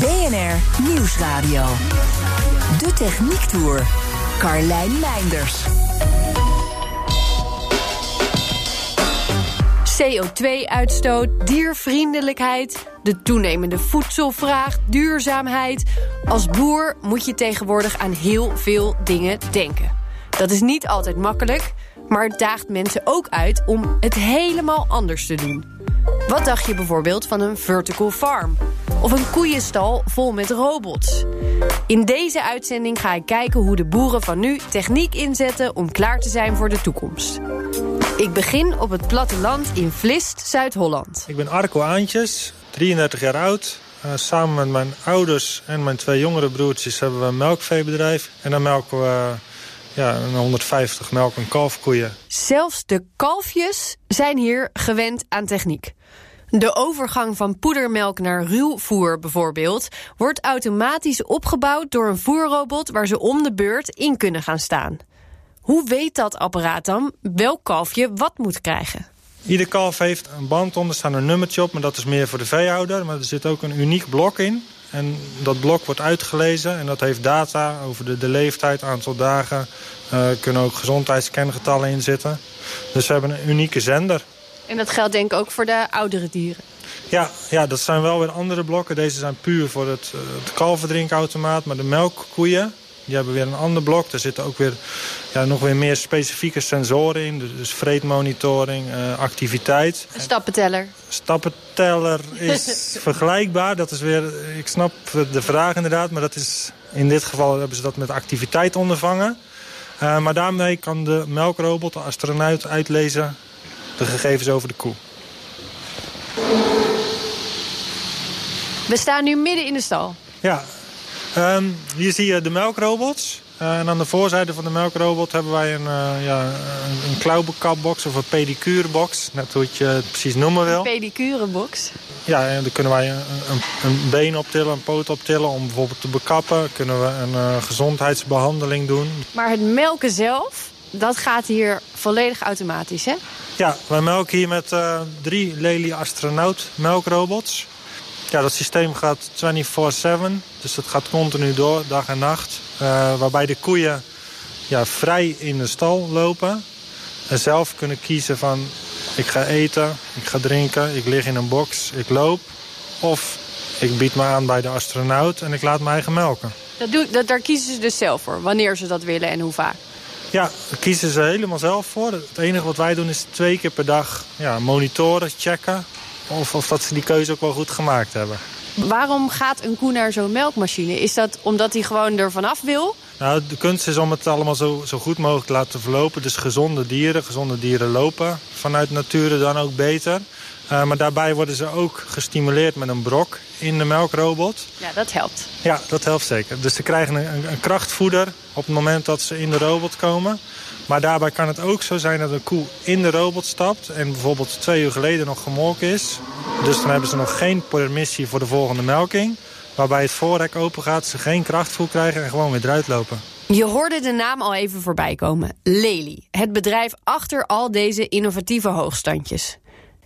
BNR Nieuwsradio. De Techniek Tour. Carlijn Meinders. CO2-uitstoot, diervriendelijkheid, de toenemende voedselvraag, duurzaamheid. Als boer moet je tegenwoordig aan heel veel dingen denken. Dat is niet altijd makkelijk, maar het daagt mensen ook uit om het helemaal anders te doen. Wat dacht je bijvoorbeeld van een vertical farm? Of een koeienstal vol met robots? In deze uitzending ga ik kijken hoe de boeren van nu techniek inzetten om klaar te zijn voor de toekomst. Ik begin op het platteland in Vlist, Zuid-Holland. Ik ben Arco Aantjes, 33 jaar oud. Uh, samen met mijn ouders en mijn twee jongere broertjes hebben we een melkveebedrijf. En dan melken we ja, 150 melk- en kalfkoeien. Zelfs de kalfjes zijn hier gewend aan techniek. De overgang van poedermelk naar ruwvoer bijvoorbeeld... wordt automatisch opgebouwd door een voerrobot... waar ze om de beurt in kunnen gaan staan. Hoe weet dat apparaat dan welk kalfje wat moet krijgen? Ieder kalf heeft een band onder, staat een nummertje op... maar dat is meer voor de veehouder. Maar er zit ook een uniek blok in. En dat blok wordt uitgelezen en dat heeft data over de, leeftijd, aantal dagen. Er uh, kunnen ook gezondheidskengetallen in zitten. Dus we hebben een unieke zender. En dat geldt denk ik ook voor de oudere dieren? Ja, ja dat zijn wel weer andere blokken. Deze zijn puur voor het, het kalverdrinkautomaat. Maar de melkkoeien, die hebben weer een ander blok. Er zitten ook weer ja, nog weer meer specifieke sensoren in. Dus vreedmonitoring, uh, activiteit. Een stappenteller. Stappenteller is vergelijkbaar. Dat is weer, ik snap de vraag inderdaad. Maar dat is, in dit geval hebben ze dat met activiteit ondervangen. Uh, maar daarmee kan de melkrobot, de astronaut, uitlezen de gegevens over de koe. We staan nu midden in de stal. Ja, um, hier zie je de melkrobots. Uh, en aan de voorzijde van de melkrobot hebben wij een, uh, ja, een, een klauwbekapbox of een pedicurebox. Net hoe je het precies noemen wil. Een pedicurebox? Ja, en dan kunnen wij een, een, een, been optillen, een poot optillen om bijvoorbeeld te bekappen. Kunnen we een uh, gezondheidsbehandeling doen. Maar het melken zelf, dat gaat hier volledig automatisch, hè? Ja, wij melken hier met uh, drie Lely Astronaut melkrobots. Ja, dat systeem gaat 24-7, dus dat gaat continu door, dag en nacht. Uh, waarbij de koeien ja, vrij in de stal lopen. En zelf kunnen kiezen van ik ga eten, ik ga drinken, ik lig in een box, ik loop. Of ik bied me aan bij de astronaut en ik laat mijn eigen melken. Dat doe, dat, daar kiezen ze dus zelf voor, wanneer ze dat willen en hoe vaak? Ja, daar kiezen ze helemaal zelf voor. Het enige wat wij doen is twee keer per dag ja, monitoren, checken. Of, of dat ze die keuze ook wel goed gemaakt hebben. Waarom gaat een koe naar zo'n melkmachine? Is dat omdat hij gewoon er vanaf wil? Nou, de kunst is om het allemaal zo, zo goed mogelijk te laten verlopen. Dus gezonde dieren, gezonde dieren lopen vanuit nature dan ook beter. Uh, maar daarbij worden ze ook gestimuleerd met een brok in de melkrobot. Ja, dat helpt. Ja, dat helpt zeker. Dus ze krijgen een, een krachtvoeder op het moment dat ze in de robot komen. Maar daarbij kan het ook zo zijn dat een koe in de robot stapt... en bijvoorbeeld twee uur geleden nog gemolken is. Dus dan hebben ze nog geen permissie voor de volgende melking. Waarbij het voorrek open gaat, ze geen krachtvoer krijgen en gewoon weer eruit lopen. Je hoorde de naam al even voorbij komen. Lely, het bedrijf achter al deze innovatieve hoogstandjes.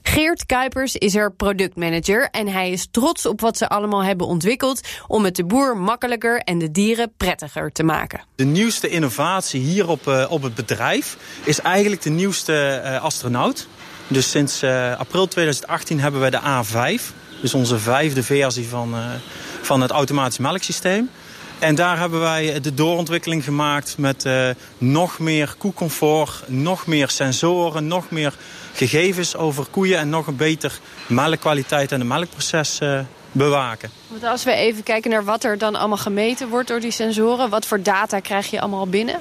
Geert Kuipers is er productmanager en hij is trots op wat ze allemaal hebben ontwikkeld om het de boer makkelijker en de dieren prettiger te maken. De nieuwste innovatie hier op, uh, op het bedrijf is eigenlijk de nieuwste uh, astronaut. Dus sinds uh, april 2018 hebben we de A5, dus onze vijfde versie van, van het automatisch melksysteem. En daar hebben wij de doorontwikkeling gemaakt met uh, nog meer koecomfort, nog meer sensoren, nog meer gegevens over koeien en nog een beter melkkwaliteit en het melkproces uh, bewaken. Want als we even kijken naar wat er dan allemaal gemeten wordt door die sensoren, wat voor data krijg je allemaal binnen?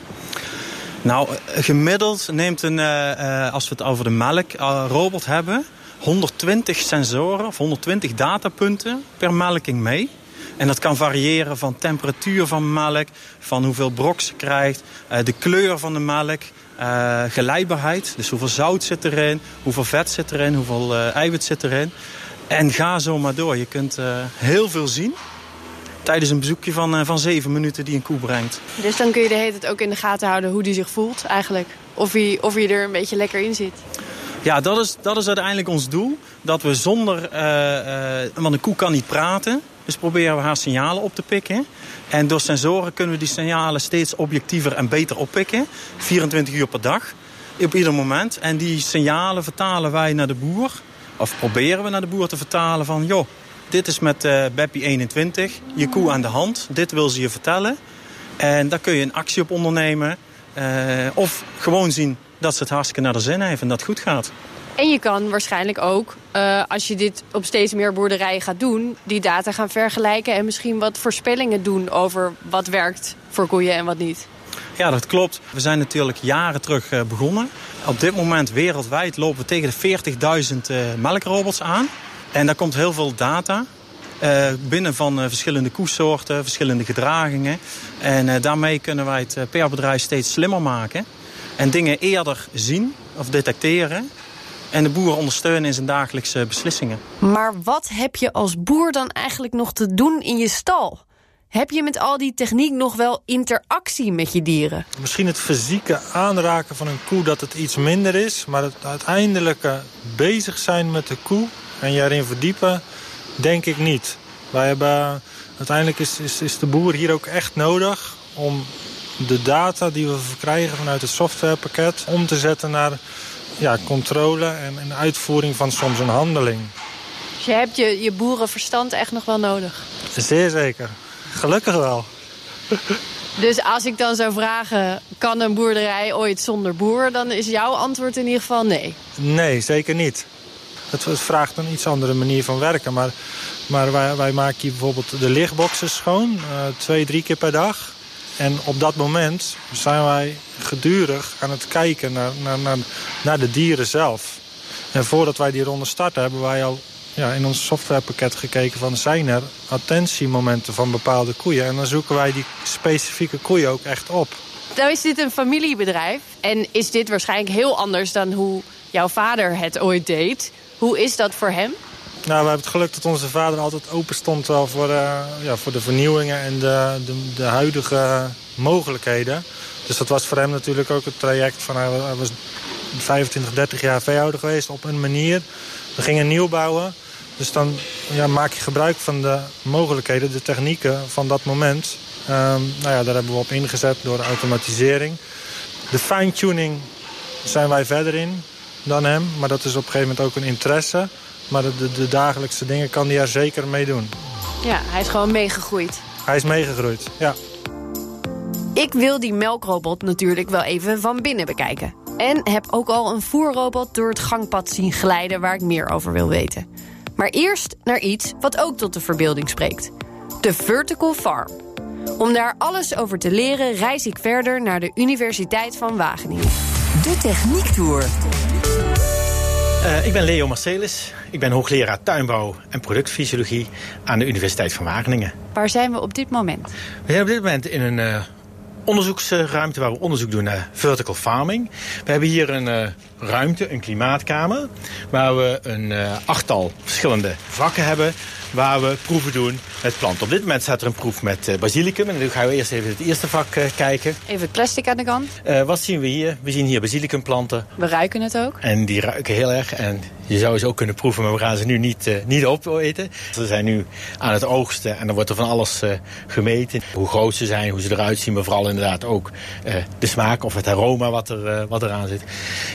Nou, gemiddeld neemt een, uh, als we het over de melkrobot hebben, 120 sensoren of 120 datapunten per melking mee. En dat kan variëren van temperatuur van melk, van hoeveel brok ze krijgt, de kleur van de melk, uh, geleidbaarheid. Dus hoeveel zout zit erin, hoeveel vet zit erin, hoeveel uh, eiwit zit erin. En ga zo maar door. Je kunt uh, heel veel zien tijdens een bezoekje van, van zeven minuten die een koe brengt. Dus dan kun je de hele tijd ook in de gaten houden hoe die zich voelt eigenlijk. Of hij, of hij er een beetje lekker in zit. Ja, dat is, dat is uiteindelijk ons doel. Dat we zonder... want een koe kan niet praten. Dus proberen we haar signalen op te pikken. En door sensoren kunnen we die signalen steeds objectiever en beter oppikken. 24 uur per dag, op ieder moment. En die signalen vertalen wij naar de boer. Of proberen we naar de boer te vertalen van... joh, dit is met uh, Beppie 21, je koe aan de hand. Dit wil ze je vertellen. En daar kun je een actie op ondernemen. Uh, of gewoon zien dat ze het hartstikke naar de zin heeft en dat goed gaat. En je kan waarschijnlijk ook, uh, als je dit op steeds meer boerderijen gaat doen... die data gaan vergelijken en misschien wat voorspellingen doen... over wat werkt voor koeien en wat niet. Ja, dat klopt. We zijn natuurlijk jaren terug uh, begonnen. Op dit moment wereldwijd lopen we tegen de 40.000 uh, melkrobots aan. En daar komt heel veel data binnen van verschillende koesoorten, verschillende gedragingen. En daarmee kunnen wij het per bedrijf steeds slimmer maken. En dingen eerder zien of detecteren en de boer ondersteunen in zijn dagelijkse beslissingen. Maar wat heb je als boer dan eigenlijk nog te doen in je stal? Heb je met al die techniek nog wel interactie met je dieren? Misschien het fysieke aanraken van een koe dat het iets minder is. Maar het uiteindelijke bezig zijn met de koe en je erin verdiepen, denk ik niet. Wij hebben, uiteindelijk is, is, is de boer hier ook echt nodig om de data die we verkrijgen vanuit het softwarepakket om te zetten naar ja, controle en, en uitvoering van soms een handeling. Dus je hebt je, je boerenverstand echt nog wel nodig? Zeer zeker. Gelukkig wel. Dus als ik dan zou vragen, kan een boerderij ooit zonder boer? Dan is jouw antwoord in ieder geval nee. Nee, zeker niet. Het, vraagt een iets andere manier van werken. Maar, maar wij, wij maken hier bijvoorbeeld de lichtboxen schoon. Uh, twee, drie keer per dag. En op dat moment zijn wij gedurig aan het kijken naar, naar, naar, naar de dieren zelf. En voordat wij die ronde starten hebben wij al ja, in ons softwarepakket gekeken van zijn er attentiemomenten van bepaalde koeien. En dan zoeken wij die specifieke koeien ook echt op. Nou is dit een familiebedrijf en is dit waarschijnlijk heel anders dan hoe jouw vader het ooit deed. Hoe is dat voor hem? Nou, we hebben het geluk dat onze vader altijd open stond wel voor, uh, ja, voor de vernieuwingen en de, de, de, huidige mogelijkheden. Dus dat was voor hem natuurlijk ook het traject van hij was 25, 30 jaar veehouder geweest op een manier. We gingen nieuw bouwen. Dus dan ja, maak je gebruik van de mogelijkheden, de technieken van dat moment. Um, nou ja, daar hebben we op ingezet door de automatisering. De fine-tuning zijn wij verder in dan hem. Maar dat is op een gegeven moment ook een interesse. Maar de, de, de dagelijkse dingen kan hij er zeker mee doen. Ja, hij is gewoon meegegroeid. Hij is meegegroeid, ja. Ik wil die melkrobot natuurlijk wel even van binnen bekijken. En heb ook al een voerrobot door het gangpad zien glijden waar ik meer over wil weten. Maar eerst naar iets wat ook tot de verbeelding spreekt. De Vertical Farm. Om daar alles over te leren reis ik verder naar de Universiteit van Wageningen. De Techniek Tour. Uh, ik ben Leo Marcelis. Ik ben hoogleraar tuinbouw en productfysiologie aan de Universiteit van Wageningen. Waar zijn we op dit moment? We zijn op dit moment in een uh, onderzoeksruimte waar we onderzoek doen naar vertical farming. We hebben hier een uh, ruimte, een klimaatkamer, waar we een achttal verschillende vakken hebben waar we proeven doen met planten. Op dit moment staat er een proef met uh, basilicum. En dan gaan we eerst even het eerste vak uh, kijken. Even het plastic aan de kant. Uh, wat zien we hier? We zien hier basilicumplanten. We ruiken het ook. En die ruiken heel erg. En je zou ze ook kunnen proeven, maar we gaan ze nu niet, niet opeten. Ze zijn nu aan het oogsten en dan wordt er van alles gemeten. Hoe groot ze zijn, hoe ze eruit zien, maar vooral inderdaad ook de smaak of het aroma wat, er, wat eraan zit.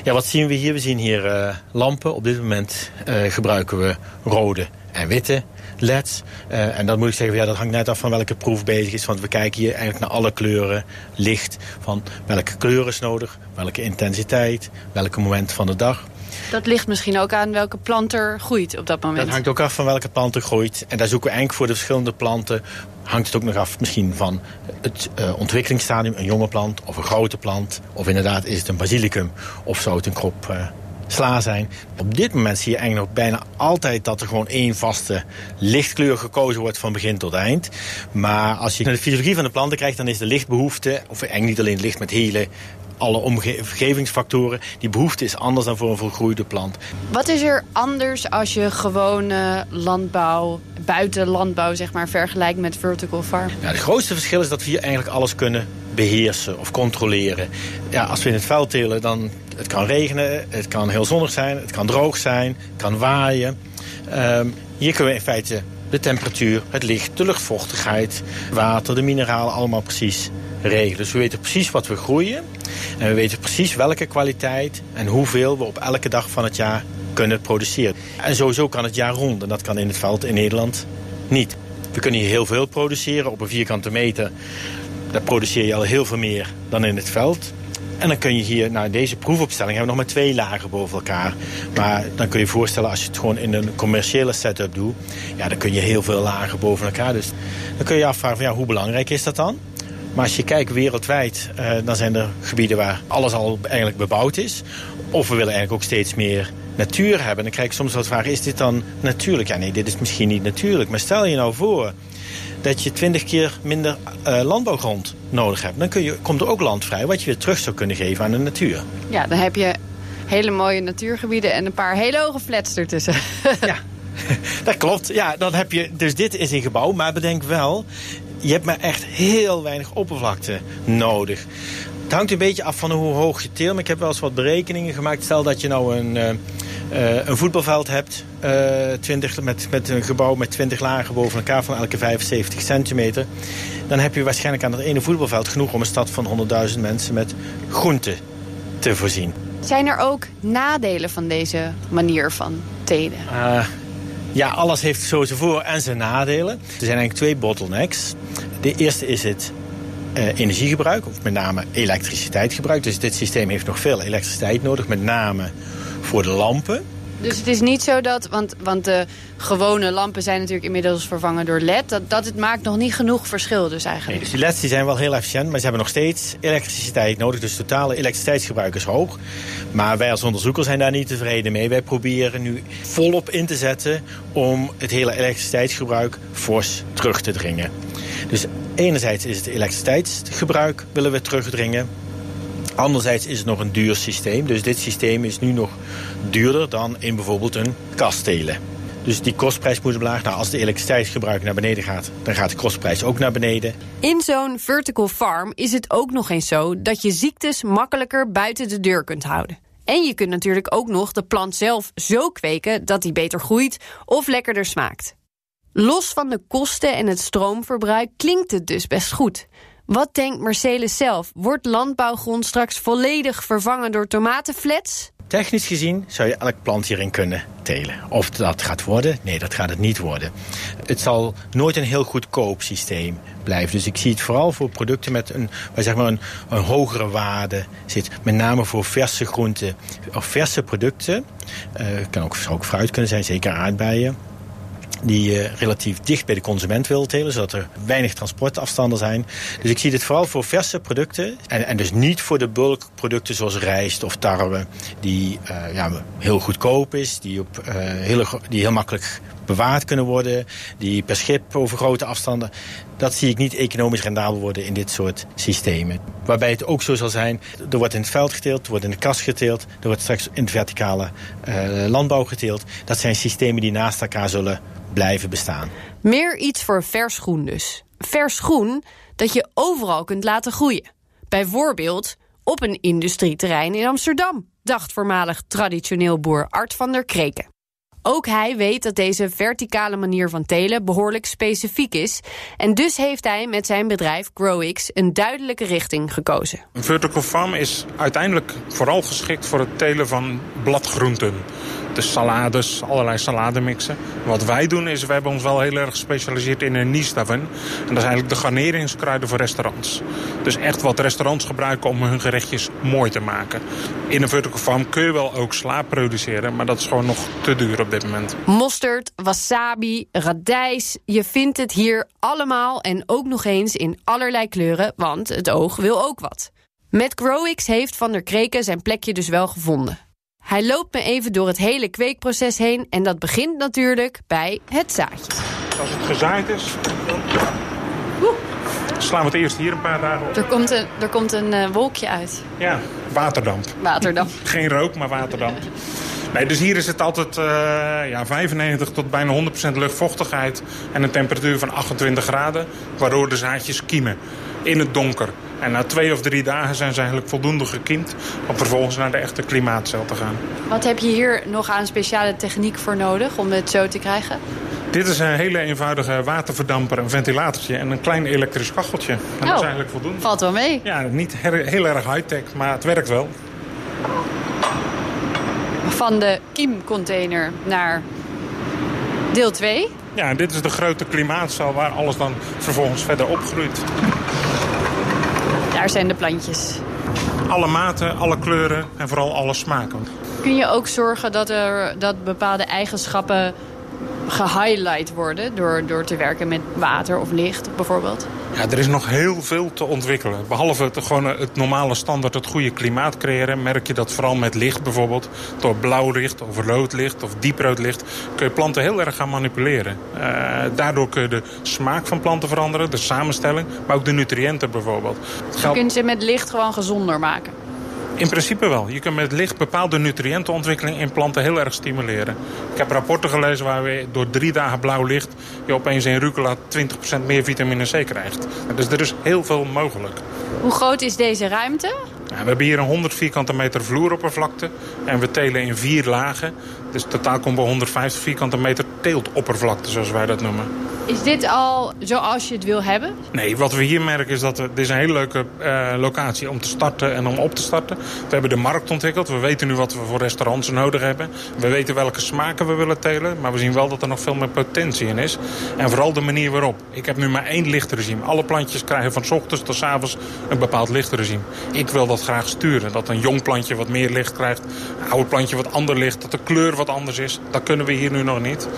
Ja, wat zien we hier? We zien hier lampen. Op dit moment gebruiken we rode en witte leds. Uh, en dan moet ik zeggen, ja, dat hangt net af van welke proef bezig is. Want we kijken hier eigenlijk naar alle kleuren, licht. Van welke kleur is nodig, welke intensiteit, welke moment van de dag. Dat ligt misschien ook aan welke plant er groeit op dat moment. Dat hangt ook af van welke plant er groeit. En daar zoeken we eigenlijk voor de verschillende planten... hangt het ook nog af misschien van het uh, ontwikkelingsstadium. Een jonge plant of een grote plant. Of inderdaad is het een basilicum of zou het een krop uh, sla zijn. Op dit moment zie je eigenlijk nog bijna altijd dat er gewoon één vaste lichtkleur gekozen wordt van begin tot eind. Maar als je naar de fysiologie van de planten kijkt, dan is de lichtbehoefte, of eigenlijk niet alleen licht met hele alle omgevingsfactoren. Die behoefte is anders dan voor een volgroeide plant. Wat is er anders als je gewone landbouw, buitenlandbouw zeg maar, vergelijkt met vertical farm? Ja, het grootste verschil is dat we hier eigenlijk alles kunnen beheersen of controleren. Ja, als we in het veld telen, dan het kan regenen, het kan heel zonnig zijn, het kan droog zijn, het kan waaien. Um, hier kunnen we in feite de temperatuur, het licht, de luchtvochtigheid, water, de mineralen allemaal precies regelen. Dus we weten precies wat we groeien. En we weten precies welke kwaliteit en hoeveel we op elke dag van het jaar kunnen produceren. En sowieso kan het jaar rond. En dat kan in het veld in Nederland niet. We kunnen hier heel veel produceren op een vierkante meter. Daar produceer je al heel veel meer dan in het veld. En dan kun je hier, nou deze proefopstelling hebben we nog maar twee lagen boven elkaar. Maar dan kun je voorstellen als je het gewoon in een commerciële setup doet. Ja, dan kun je heel veel lagen boven elkaar. Dus dan kun je afvragen van ja, hoe belangrijk is dat dan? Maar als je kijkt wereldwijd, uh, dan zijn er gebieden waar alles al eigenlijk bebouwd is. Of we willen eigenlijk ook steeds meer natuur hebben. Dan krijg ik soms wat vragen, is dit dan natuurlijk? Ja, nee, dit is misschien niet natuurlijk. Maar stel je nou voor dat je twintig keer minder uh, landbouwgrond nodig hebt. Dan kun je, komt er ook land vrij wat je weer terug zou kunnen geven aan de natuur. Ja, dan heb je hele mooie natuurgebieden en een paar hele hoge flats ertussen. ja, dat klopt. Ja, dan heb je, dus dit is een gebouw. Maar bedenk wel, je hebt maar echt heel weinig oppervlakte nodig. Het hangt een beetje af van hoe hoog je teelt. Maar ik heb wel eens wat berekeningen gemaakt. Stel dat je nou een, uh, een voetbalveld hebt. Uh, eh, 20, met, met een gebouw met 20 lagen boven elkaar van elke 75 centimeter. Dan heb je waarschijnlijk aan dat ene voetbalveld genoeg om een stad van 100.000 mensen met groenten te voorzien. Zijn er ook nadelen van deze manier van telen? Ja, alles heeft zo zijn voor- en zijn nadelen. Er zijn eigenlijk twee bottlenecks. De eerste is het energiegebruik, of met name elektriciteitsgebruik. Dus dit systeem heeft nog veel elektriciteit nodig, met name voor de lampen. Dus het is niet zo dat, want, want de gewone lampen zijn natuurlijk inmiddels vervangen door LED... dat, dat het maakt nog niet genoeg verschil dus eigenlijk. Nee, dus die LED's die zijn wel heel efficiënt, maar ze hebben nog steeds elektriciteit nodig. Dus het totale elektriciteitsgebruik is hoog. Maar wij als onderzoeker zijn daar niet tevreden mee. Wij proberen nu volop in te zetten om het hele elektriciteitsgebruik fors terug te dringen. Dus enerzijds is het elektriciteitsgebruik willen we terugdringen... Anderzijds is het nog een duur systeem. Dus dit systeem is nu nog duurder dan in bijvoorbeeld een kastelen. Dus die kostprijs moet omlaag. Nou, als de elektriciteitsgebruik naar beneden gaat, dan gaat de kostprijs ook naar beneden. In zo'n vertical farm is het ook nog eens zo dat je ziektes makkelijker buiten de deur kunt houden. En je kunt natuurlijk ook nog de plant zelf zo kweken dat die beter groeit of lekkerder smaakt. Los van de kosten en het stroomverbruik klinkt het dus best goed. Wat denkt Mercedes zelf? Wordt landbouwgrond straks volledig vervangen door tomatenflats? Technisch gezien zou je elk plant hierin kunnen telen. Of dat gaat worden? Nee, dat gaat het niet worden. Het zal nooit een heel goedkoop systeem blijven. Dus ik zie het vooral voor producten met een, zeg maar een, een hogere waarde zit. Met name voor verse groenten of verse producten. Uh, kan ook, ook fruit kunnen zijn, zeker aardbeien die je relatief dicht bij de consument wil telen, zodat er weinig transportafstanden zijn. Dus ik zie dit vooral voor verse producten en, en dus niet voor de bulkproducten zoals rijst of tarwe, die uh, ja, heel goedkoop is, die, op, uh, heel, die heel makkelijk bewaard kunnen worden, die per schip over grote afstanden. Dat zie ik niet economisch rendabel worden in dit soort systemen. Waarbij het ook zo zal zijn, er wordt in het veld geteeld, er wordt in de kas geteeld, er wordt straks in de verticale landbouw geteeld. Dat zijn systemen die naast elkaar zullen blijven bestaan. Meer iets voor vers groen dus. Vers groen dat je overal kunt laten groeien. Bijvoorbeeld op een industrieterrein in Amsterdam, dacht voormalig traditioneel boer Art van der Kreken. Ook hij weet dat deze verticale manier van telen behoorlijk specifiek is. En dus heeft hij met zijn bedrijf GrowX een duidelijke richting gekozen. Een vertical farm is uiteindelijk vooral geschikt voor het telen van bladgroenten. Dus salades, allerlei salademixen. Wat wij doen is, we hebben ons wel heel erg gespecialiseerd in een daarvan. En dat is eigenlijk de garneringskruiden voor restaurants. Dus echt wat restaurants gebruiken om hun gerechtjes mooi te maken. In een vertical farm kun je wel ook sla produceren, maar dat is gewoon nog te duur op dit moment. Mosterd, wasabi, radijs, je vindt het hier allemaal en ook nog eens in allerlei kleuren, want het oog wil ook wat. Met GrowX heeft Van der Kreken zijn plekje dus wel gevonden. Hij loopt me even door het hele kweekproces heen en dat begint natuurlijk bij het zaadje. Als het gezaaid is, dan slaan we het eerst hier een paar dagen op. Er komt een, er komt een eh, wolkje uit. Ja, waterdamp. Waterdamp. Geen rook, maar waterdamp. Nee, dus hier is het altijd eh, ja, 95 tot bijna 100% luchtvochtigheid en een temperatuur van 28 graden, waardoor de zaadjes kiemen in het donker. En na twee of drie dagen zijn ze eigenlijk voldoende gekiemd om vervolgens naar de echte klimaatcel te gaan. Wat heb je hier nog aan speciale techniek voor nodig om het zo te krijgen? Dit is een hele eenvoudige waterverdamper, een ventilatortje en een klein elektrisch kacheltje. En dat is Oh, eigenlijk voldoende. Valt wel mee. Ja, niet heel erg high-tech, maar het werkt wel. Van de kiemcontainer naar deel 2. Ja, en dit is de grote klimaatcel waar alles dan vervolgens verder opgroeit. Daar zijn de plantjes. Alle maten, alle kleuren en vooral alle smaken. Kun je ook zorgen dat, er, dat bepaalde eigenschappen gehighlight worden... Door, door te werken met water of licht bijvoorbeeld? Ja, er is nog heel veel te ontwikkelen. Behalve het, gewoon het normale standaard, het goede klimaat creëren... merk je dat vooral met licht bijvoorbeeld... door blauw licht of rood licht of dieprood licht... kun je planten heel erg gaan manipuleren. Eh, daardoor kun je de smaak van planten veranderen, de samenstelling... maar ook de nutriënten bijvoorbeeld. Het Je kunt ze met licht gewoon gezonder maken. In principe wel. Je kunt met licht bepaalde nutriëntenontwikkeling in planten heel erg stimuleren. Ik heb rapporten gelezen waar we door drie dagen blauw licht... je opeens in rucola 20% meer vitamine C krijgt. Dus er is heel veel mogelijk. Hoe groot is deze ruimte? Ja, we hebben hier een 100 vierkante meter vloeroppervlakte. En we telen in vier lagen. Dus totaal komen we 150 vierkante meter teeltoppervlakte, zoals wij dat noemen. Is dit al zoals je het wil hebben? Nee, wat we hier merken is dat dit is een hele leuke eh, locatie om te starten en om op te starten. We hebben de markt ontwikkeld. We weten nu wat we voor restaurants nodig hebben. We weten welke smaken we willen telen. Maar we zien wel dat er nog veel meer potentie in is. En vooral de manier waarop. Ik heb nu maar één lichtregime. Alle plantjes krijgen van ochtends tot 's avonds een bepaald lichtregime. Ik wil dat graag sturen. Dat een jong plantje wat meer licht krijgt. Een oude plantje wat ander licht. Dat de kleur wat anders is. Dat kunnen we hier nu nog niet.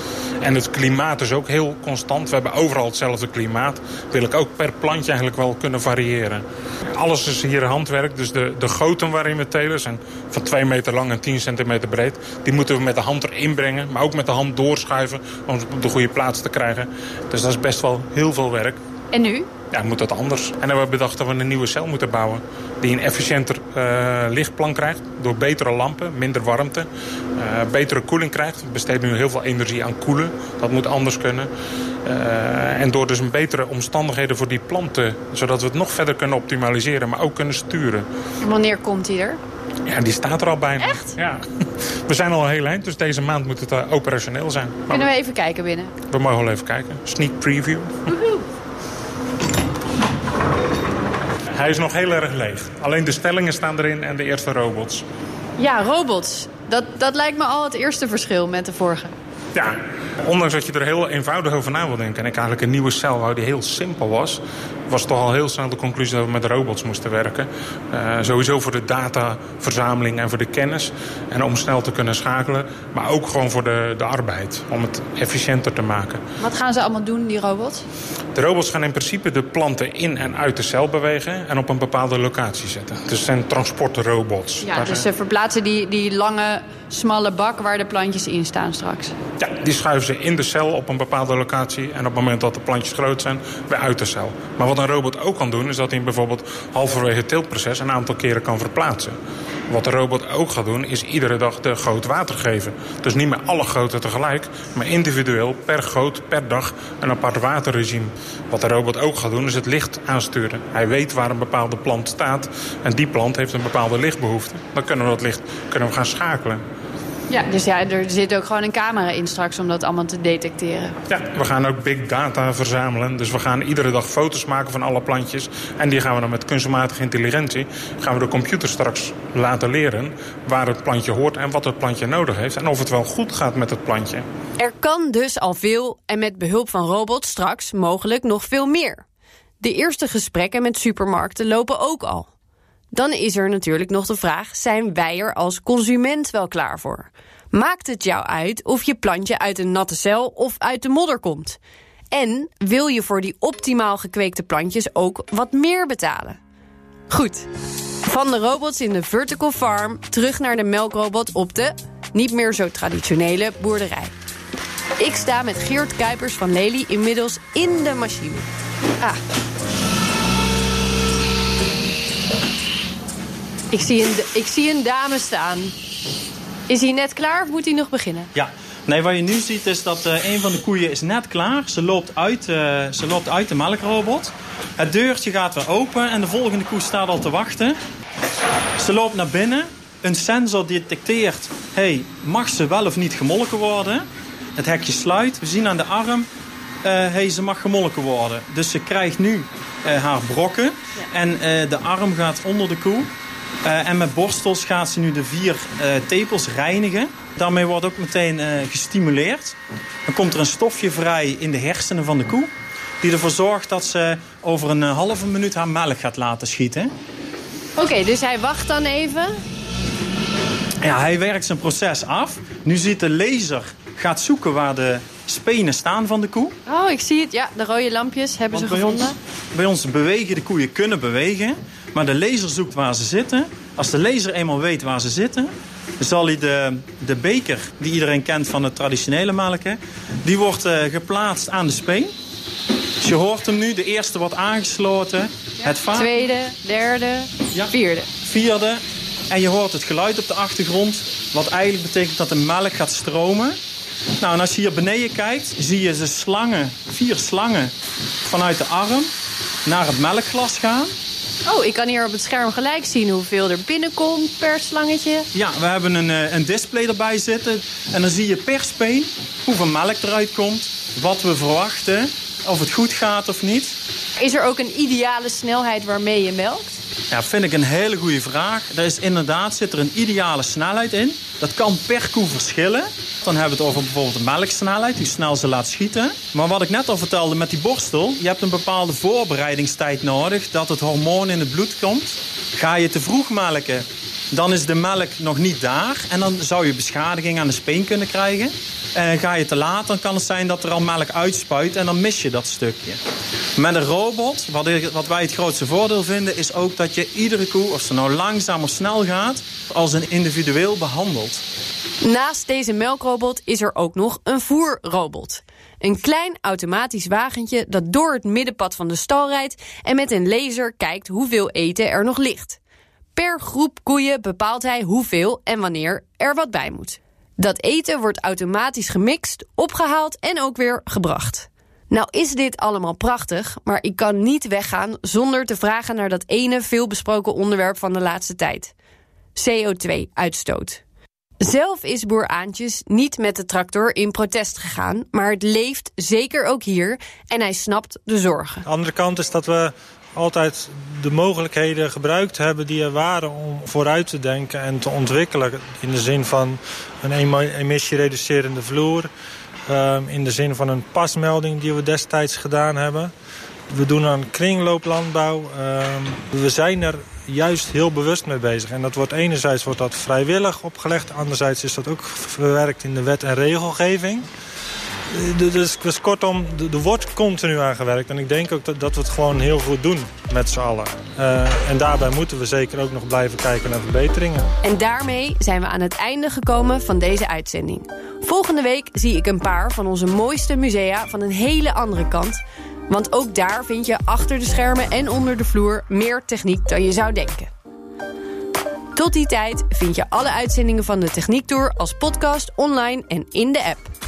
En het klimaat is ook heel constant. We hebben overal hetzelfde klimaat. Wil ik ook per plantje eigenlijk wel kunnen variëren. Alles is hier handwerk. Dus de, de goten waarin we telen zijn van 2 meter lang en 10 centimeter breed. Die moeten we met de hand erin brengen. Maar ook met de hand doorschuiven om ze op de goede plaats te krijgen. Dus dat is best wel heel veel werk. En nu? Ja, moet dat anders. En dan hebben we bedacht dat we een nieuwe cel moeten bouwen. Die een efficiënter eh, lichtplan krijgt. Door betere lampen, minder warmte. eh, betere koeling krijgt. We besteden nu heel veel energie aan koelen. Dat moet anders kunnen. Eh, en door dus een betere omstandigheden voor die planten. Zodat we het nog verder kunnen optimaliseren. Maar ook kunnen sturen. En wanneer komt hij er? Ja, die staat er al bijna. Echt? Ja. We zijn al heel eind. Dus deze maand moet het eh, operationeel zijn. Maar Kunnen we even kijken binnen? we mogen wel even kijken. Sneak preview. Hij is nog heel erg leeg. Alleen de stellingen staan erin en de eerste robots. Ja, robots. Dat, dat lijkt me al het eerste verschil met de vorige. Ja, ondanks dat je er heel eenvoudig over na wil denken... en ik eigenlijk een nieuwe cel wou die heel simpel was... was toch al heel snel de conclusie dat we met robots moesten werken. Eh, sowieso voor de dataverzameling en voor de kennis. En om snel te kunnen schakelen. Maar ook gewoon voor de, de arbeid. Om het efficiënter te maken. Wat gaan ze allemaal doen, die robots? De robots gaan in principe de planten in en uit de cel bewegen... en op een bepaalde locatie zetten. Dus het zijn transportrobots. Ja, Daar dus zijn- ze verplaatsen die, die lange, smalle bak waar de plantjes in staan straks. Ja, die schuiven ze in de cel op een bepaalde locatie. En op het moment dat de plantjes groot zijn, weer uit de cel. Maar wat een robot ook kan doen, is dat hij bijvoorbeeld halverwege het teeltproces een aantal keren kan verplaatsen. Wat de robot ook gaat doen, is iedere dag de goot water geven. Dus niet meer alle goten tegelijk, maar individueel per goot per dag een apart waterregime. Wat de robot ook gaat doen, is het licht aansturen. Hij weet waar een bepaalde plant staat en die plant heeft een bepaalde lichtbehoefte. Dan kunnen we dat licht kunnen we gaan schakelen. Ja, dus ja, er zit ook gewoon een camera in straks om dat allemaal te detecteren. Ja, we gaan ook big data verzamelen. Dus we gaan iedere dag foto's maken van alle plantjes. En die gaan we dan met kunstmatige intelligentie... gaan we de computer straks laten leren waar het plantje hoort... en wat het plantje nodig heeft. En of het wel goed gaat met het plantje. Er kan dus al veel en met behulp van robots straks mogelijk nog veel meer. De eerste gesprekken met supermarkten lopen ook al. Dan is er natuurlijk nog de vraag: zijn wij er als consument wel klaar voor? Maakt het jou uit of je plantje uit een natte cel of uit de modder komt? En wil je voor die optimaal gekweekte plantjes ook wat meer betalen? Goed, Van de robots in de vertical farm terug naar de melkrobot op de niet meer zo traditionele boerderij. Ik sta met Geert Kuipers van Lely inmiddels in de machine. Ah. Ik zie, een, ik zie een dame staan. Is hij net klaar of moet hij nog beginnen? Ja, nee, wat je nu ziet is dat uh, een van de koeien is net klaar. Ze loopt, uit, uh, ze loopt uit de melkrobot. Het deurtje gaat weer open en de volgende koe staat al te wachten. Ze loopt naar binnen. Een sensor detecteert, hey, mag ze wel of niet gemolken worden? Het hekje sluit. We zien aan de arm, uh, hey, ze mag gemolken worden. Dus ze krijgt nu haar brokken. En de arm gaat onder de koe. Uh, en met borstels gaat ze nu de vier uh, tepels reinigen. Daarmee wordt ook meteen uh, gestimuleerd. Dan komt er een stofje vrij in de hersenen van de koe. Die ervoor zorgt dat ze over een halve minuut haar melk gaat laten schieten. Oké, okay, dus hij wacht dan even? Ja, hij werkt zijn proces af. Nu ziet de laser, gaat zoeken waar de spenen staan van de koe. Oh, ik zie het. Ja, de rode lampjes hebben Want ze bij gevonden. Ons, bij ons bewegen de koeien kunnen bewegen. Maar de laser zoekt waar ze zitten. Als de laser eenmaal weet waar ze zitten... zal hij de, de beker die iedereen kent van het traditionele melken... die wordt uh, geplaatst aan de speen. Dus je hoort hem nu. De eerste wordt aangesloten. Ja, het vaak... Tweede, derde, ja. vierde. Vierde. En je hoort het geluid op de achtergrond. Wat eigenlijk betekent dat de melk gaat stromen. Nou, en als je hier beneden kijkt, zie je de slangen, vier slangen vanuit de arm naar het melkglas gaan. Oh, ik kan hier op het scherm gelijk zien hoeveel er binnenkomt per slangetje. Ja, we hebben een, een display erbij zitten. En dan zie je per speen hoeveel melk eruit komt, wat we verwachten, of het goed gaat of niet. Is er ook een ideale snelheid waarmee je melkt? Ja, vind ik een hele goede vraag. Er is inderdaad, zit er een ideale snelheid in. Dat kan per koe verschillen. Dan hebben we het over bijvoorbeeld de melksnelheid, hoe snel ze laat schieten. Maar wat ik net al vertelde met die borstel, je hebt een bepaalde voorbereidingstijd nodig dat het hormoon in het bloed komt. Ga je te vroeg melken, dan is de melk nog niet daar en dan zou je beschadiging aan de speen kunnen krijgen. En ga je te laat, dan kan het zijn dat er al melk uitspuit en dan mis je dat stukje. Met een robot, wat, wij het grootste voordeel vinden, is ook dat je iedere koe, of ze nou langzaam of snel gaat, als een individueel behandelt. Naast deze melkrobot is er ook nog een voerrobot. Een klein automatisch wagentje dat door het middenpad van de stal rijdt en met een laser kijkt hoeveel eten er nog ligt. Per groep koeien bepaalt hij hoeveel en wanneer er wat bij moet. Dat eten wordt automatisch gemixt, opgehaald en ook weer gebracht. Nou is dit allemaal prachtig, maar ik kan niet weggaan zonder te vragen naar dat ene veelbesproken onderwerp van de laatste tijd. CO2-uitstoot. Zelf is boer Aantjes niet met de tractor in protest gegaan, maar het leeft zeker ook hier en hij snapt de zorgen. De andere kant is dat we altijd de mogelijkheden gebruikt hebben die er waren om vooruit te denken en te ontwikkelen. In de zin van een emissiereducerende vloer, in de zin van een pasmelding die we destijds gedaan hebben. We doen aan kringlooplandbouw. We zijn er juist heel bewust mee bezig. En dat wordt enerzijds wordt dat vrijwillig opgelegd. Anderzijds is dat ook verwerkt in de wet en regelgeving. Dus, dus kortom, er wordt continu aan gewerkt. En ik denk ook dat, dat we het gewoon heel goed doen met z'n allen. Uh, en daarbij moeten we zeker ook nog blijven kijken naar verbeteringen. En daarmee zijn we aan het einde gekomen van deze uitzending. Volgende week zie ik een paar van onze mooiste musea van een hele andere kant. Want ook daar vind je achter de schermen en onder de vloer meer techniek dan je zou denken. Tot die tijd vind je alle uitzendingen van de Techniek Tour als podcast online en in de app.